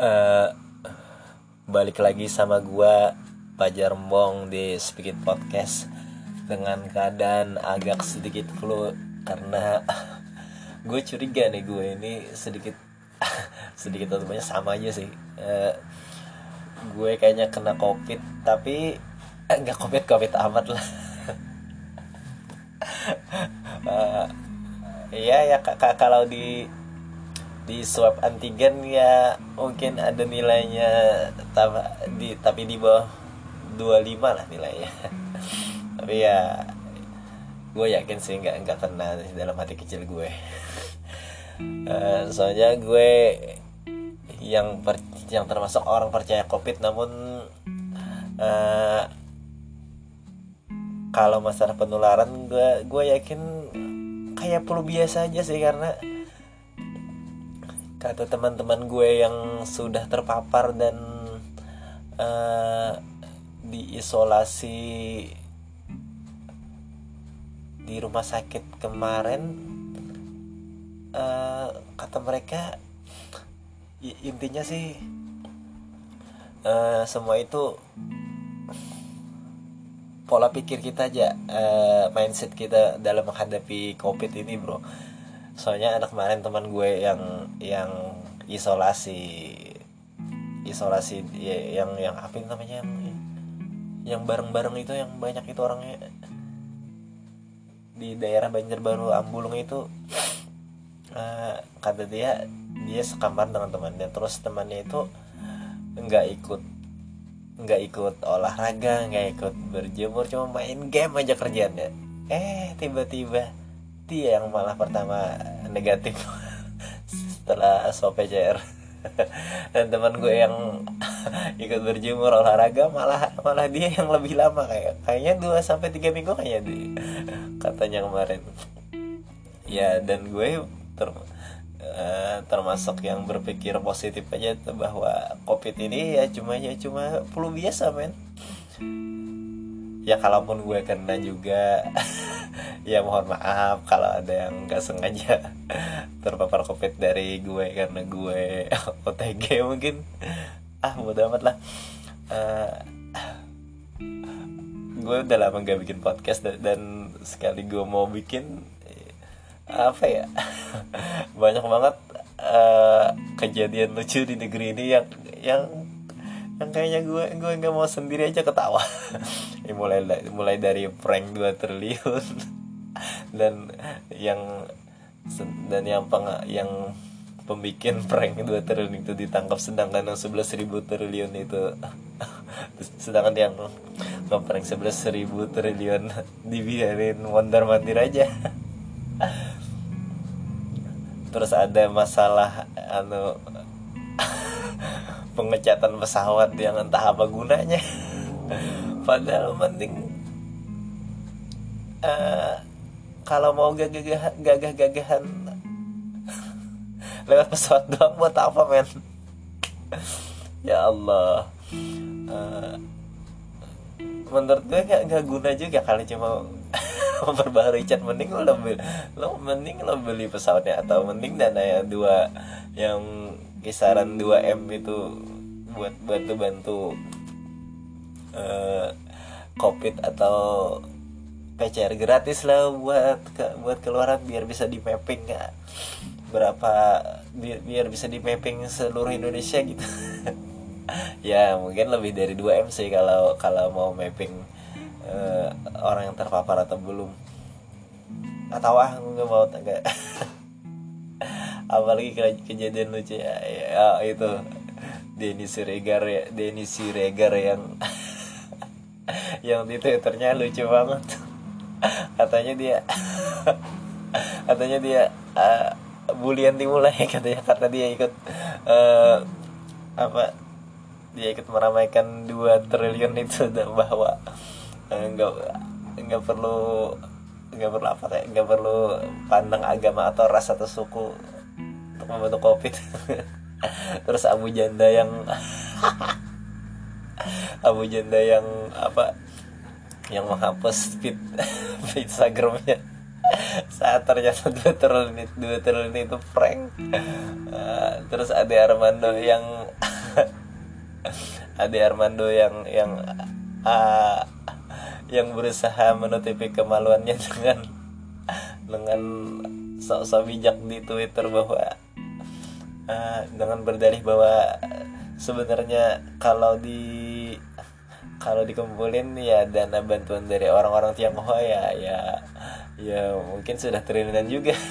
uh, balik lagi sama gua Pajar Mbong di Speak It Podcast. Dengan keadaan agak sedikit flu karena gue curiga nih gue ini sedikit sedikit atau banyak sama aja sih. Uh, gue kayaknya kena covid tapi eh, nggak covid covid amat lah. Uh, ya ya kalau di di swab antigen ya mungkin ada nilainya di tapi di bawah 25 lah nilainya. Tapi ya gue yakin sih nggak nggak kena dalam hati kecil gue. Uh, soalnya gue yang per, yang termasuk orang percaya covid namun uh, kalau masalah penularan gue gue yakin kayak perlu biasa aja sih karena kata teman-teman gue yang sudah terpapar dan uh, diisolasi di rumah sakit kemarin uh, kata mereka intinya sih uh, semua itu pola pikir kita aja uh, mindset kita dalam menghadapi covid ini bro soalnya anak kemarin teman gue yang yang isolasi isolasi ya, yang yang apa namanya yang yang bareng-bareng itu yang banyak itu orangnya. Di daerah Banjarbaru Ambulung itu uh, kata dia dia sekamar dengan temannya. Terus temannya itu nggak ikut nggak ikut olahraga nggak ikut berjemur cuma main game aja kerjanya eh tiba-tiba yang malah pertama negatif setelah swab PCR dan teman gue yang ikut berjemur olahraga malah malah dia yang lebih lama kayak kayaknya 2 sampai tiga minggu kayaknya di katanya kemarin. Ya dan gue ter, uh, termasuk yang berpikir positif aja bahwa covid ini ya cuma ya cuma flu biasa men ya kalaupun gue kena juga ya mohon maaf kalau ada yang nggak sengaja terpapar covid dari gue karena gue OTG mungkin. Ah bodo amat lah. Uh, gue udah lama gak bikin podcast dan, dan sekali gue mau bikin apa ya? Banyak banget uh, kejadian lucu di negeri ini yang yang yang kayaknya gue gue nggak mau sendiri aja ketawa. Ya, mulai mulai dari prank 2 triliun. Dan yang dan yang peng, yang pembikin prank 2 triliun itu ditangkap sedangkan yang 11 ribu triliun itu sedangkan yang ngeprank 11 ribu triliun dibiarin mondar mandir aja. Terus ada masalah anu pengecatan pesawat yang entah apa gunanya. Padahal mending uh, kalau mau gagah gagah lewat pesawat doang buat apa men? Ya Allah. Uh, menurut gue gak, gak guna juga kali cuma memperbaharui cat mending lo beli lo mending lo beli pesawatnya atau mending dana ya dua yang kisaran 2 m itu buat bantu bantu uh, covid atau PCR gratis lah buat ke, buat keluaran biar bisa di mapping ya berapa biar, biar bisa di mapping seluruh Indonesia gitu. Ya mungkin lebih dari 2 m sih kalau kalau mau mapping uh, orang yang terpapar atau belum. Atau ah nggak mau enggak apalagi kejadian lucu ya, ya itu. Denny Siregar ya Denny Siregar yang yang di twitternya lucu banget. Katanya dia katanya dia uh, bulian dimulai. Katanya kata dia ikut uh, apa dia ikut meramaikan dua triliun itu bahwa enggak uh, enggak perlu nggak perlu apa kayak nggak perlu pandang agama atau ras atau suku untuk membantu covid. Terus Abu Janda yang Abu Janda yang apa yang menghapus feed Instagramnya. Saat ternyata dua triliun itu dua triliun itu prank. Uh, terus ada Armando yang Ade Armando yang yang uh, yang berusaha menutupi kemaluannya dengan dengan sok-sok bijak di Twitter bahwa uh, dengan berdalih bahwa sebenarnya kalau di kalau dikumpulin ya dana bantuan dari orang-orang Tionghoa ya ya ya mungkin sudah triliunan juga.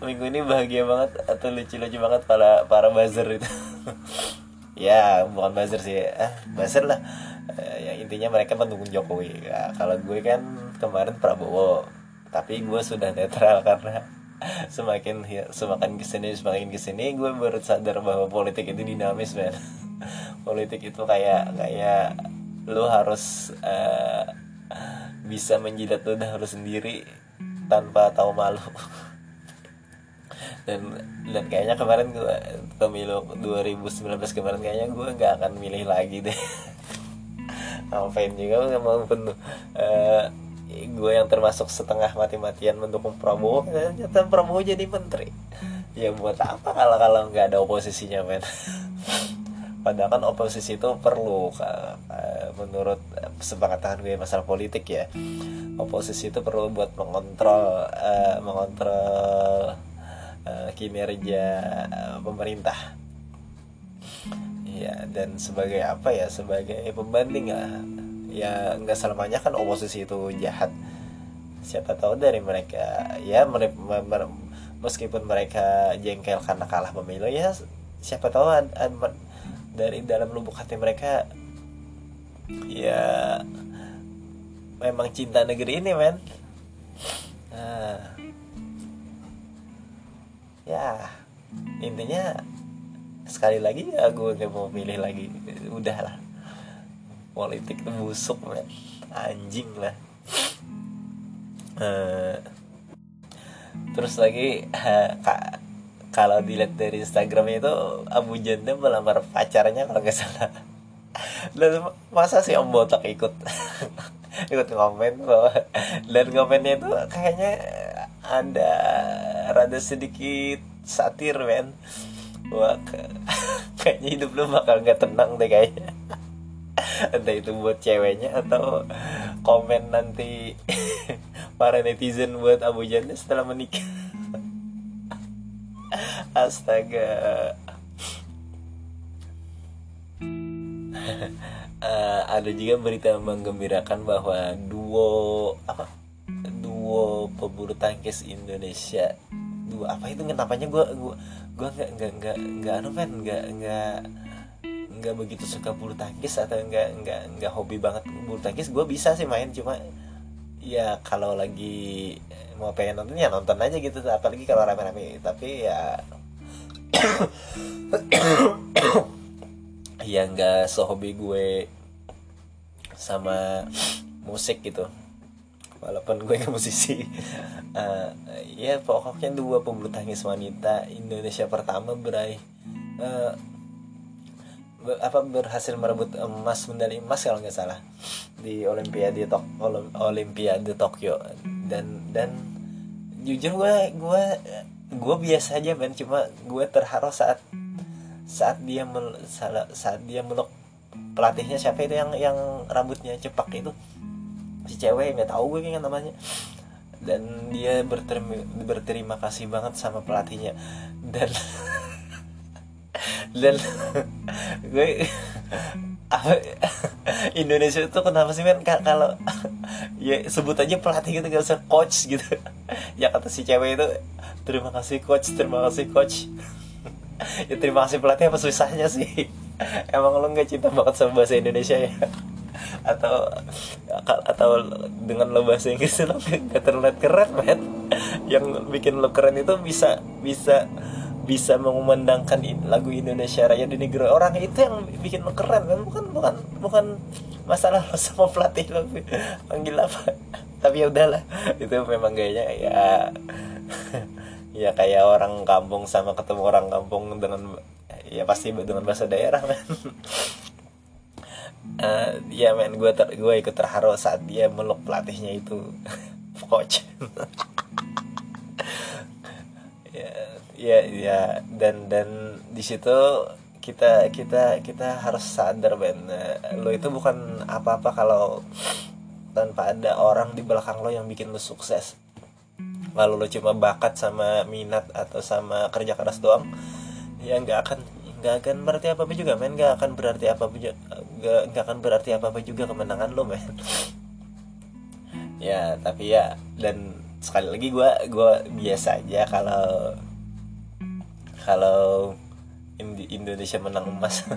Minggu ini bahagia banget atau lucu-lucu banget para para buzzer itu. Ya bukan buzzer sih ah buzzer lah. Eh, intinya mereka mendukung Jokowi. Ya, kalau gue kan kemarin Prabowo tapi gue sudah netral karena semakin semakin ke sini semakin ke sini gue baru sadar bahwa politik itu dinamis man politik itu kayak kayak lu harus uh, bisa menjilat ludah lu sendiri tanpa tahu malu. Dan dan kayaknya kemarin gue pemilu 2019 kemarin kayaknya gue nggak akan milih lagi deh ngapain juga mau penuh uh, gue yang termasuk setengah mati-matian mendukung Prabowo ternyata Prabowo jadi menteri. Ya buat apa kalau kalau nggak ada oposisinya men? Padahal kan oposisi itu perlu menurut sepakatan gue masalah politik ya. Oposisi itu perlu buat mengontrol uh, mengontrol kinerja pemerintah ya dan sebagai apa ya sebagai pembanding ya ya nggak selamanya kan oposisi itu jahat. Siapa tahu dari mereka ya mereka meskipun mereka jengkel karena kalah pemilu ya siapa tahu dari dalam lubuk hati mereka ya memang cinta negeri ini men. Nah, ya intinya sekali lagi ya gue gak mau pilih lagi. Udahlah politik itu busuk men. Anjing lah. Uh, terus lagi uh, kak kalau dilihat dari Instagramnya itu Abu Janda melamar pacarnya kalau nggak salah. Dan masa sih Om Botak ikut? Ikut komen bahwa dan komennya itu kayaknya ada rada sedikit satir men wah kayaknya hidup lu bakal nggak tenang deh kayaknya. Entah itu buat ceweknya atau komen nanti para netizen buat Abu Janda setelah menikah. Astaga. Uh, ada juga berita menggembirakan bahwa duo apa? Duo pebulu tangkis Indonesia dua apa itu kenapanya gue gue gue nggak nggak nggak nggak anu kan nggak nggak nggak begitu suka bulu tangkis atau nggak nggak nggak hobi banget bulu tangkis gue bisa sih main cuma ya kalau lagi mau pengen nonton ya nonton aja gitu apalagi kalau rame-rame tapi ya ya nggak sehobi gue sama musik gitu walaupun gue nggak musisi. Uh, ya pokoknya dua pebulu tangkis wanita Indonesia pertama beraih uh, ber, apa berhasil merebut emas medali emas kalau nggak salah di Olimpiade Tok Olimpiade Tokyo. Dan dan jujur gue gue gue biasa aja men cuma gue terharu saat saat dia mel, saat dia meluk pelatihnya. Siapa itu yang yang rambutnya cepak itu si cewek nggak tahu gue kan namanya. Dan dia berterima, berterima kasih banget sama pelatihnya. Dan dan gue Indonesia itu kenapa sih men? Kalau ya sebut aja pelatih gitu gak usah coach gitu. Ya kata si cewek itu terima kasih coach terima kasih coach. Ya terima kasih pelatih apa susahnya sih? Emang lo nggak cinta banget sama bahasa Indonesia ya atau atau dengan lo bahasa Inggris lo nggak terlihat keren men. Yang bikin lo keren itu bisa bisa bisa mengumandangkan lagu Indonesia Raya di negeri orang. Itu yang bikin lo keren kan bukan bukan bukan masalah lo sama pelatih lo. Panggil apa? Tapi ya udahlah. Itu memang gayanya ya ya kayak orang kampung sama ketemu orang kampung dengan ya pasti dengan bahasa daerah kan uh, ya men gue ter gue ikut terharu saat dia meluk pelatihnya itu. Coach ya ya ya dan dan di situ kita kita kita harus sadar Ben. Nah, lo itu bukan apa-apa kalau tanpa ada orang di belakang lo yang bikin lo sukses. Lalu lo cuma bakat sama minat atau sama kerja keras doang ya nggak akan nggak akan berarti apa apa juga men. Nggak akan berarti apa apa juga nggak akan berarti apa apa juga kemenangan lo men. Ya tapi ya dan sekali lagi gue gue biasa aja kalau kalau Indonesia menang emas.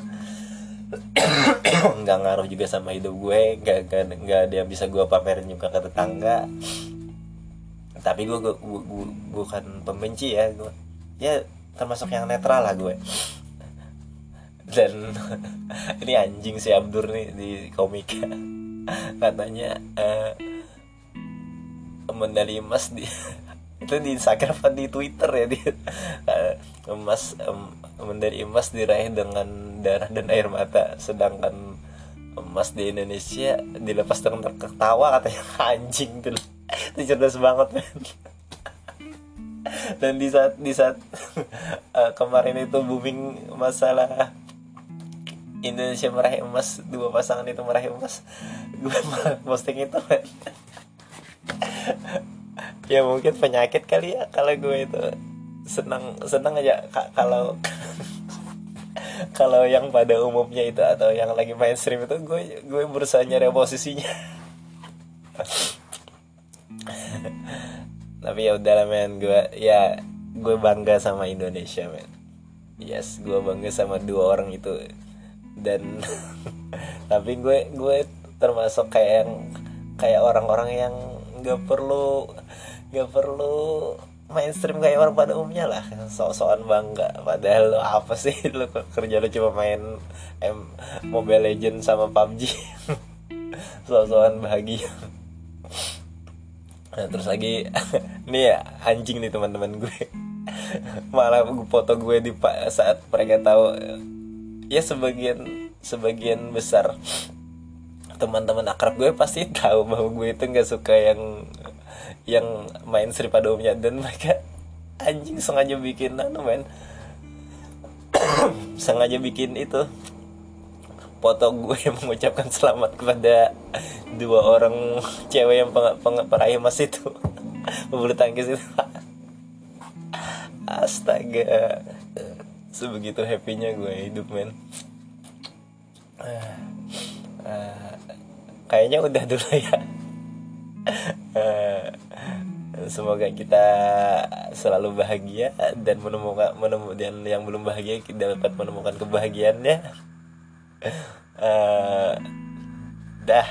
Nggak ngaruh juga sama hidup gue nggak nggak ada yang bisa gue pamerin juga ke tetangga. Tapi gue- gue- bukan pembenci ya gue ya termasuk yang netral lah gue dan ini anjing si Abdur nih di komika katanya eh, medali emas di itu di Instagram apa di Twitter ya dia Eh, emas em, medali emas diraih dengan darah dan air mata. Sedangkan emas di Indonesia dilepas dengan terketawa katanya. Anjing tuh. Itu cerdas banget men. Dan di saat di saat eh, kemarin itu booming masalah Indonesia meraih emas dua pasangan itu meraih emas. Gue malah posting itu men ya mungkin penyakit kali ya kalau gue itu senang senang aja Ka- kalau kalau yang pada umumnya itu atau yang lagi mainstream itu gue gue berusaha nyari posisinya. Tapi ya udah lah men gue ya gue bangga sama Indonesia men. Yes gue bangga sama dua orang itu dan tapi gue gue termasuk kayak yang kayak orang-orang yang nggak perlu nggak perlu mainstream kayak orang pada umumnya lah. Sok-sokan bangga. Padahal lo apa sih? Lo kerja lo cuma main M Mobile Legend sama PUBG sok-sokan bahagia. Nah, terus lagi nih ya anjing nih teman-teman gue. Malah foto gue di saat mereka tahu ya sebagian sebagian besar teman-teman akrab gue pasti tahu bahwa gue itu nggak suka yang yang main strip pada dan mereka anjing sengaja bikin anu men. Sengaja bikin itu foto gue mengucapkan selamat kepada dua orang cewek yang peng, peng- peraih emas itu. Bulu tangkis itu. Astaga sebegitu happynya gue hidup men. Ah, ah, kayaknya udah dulu ya. Ah, semoga kita selalu bahagia dan menemukan menemukan yang belum bahagia kita dapat menemukan kebahagiaannya. Eh, dah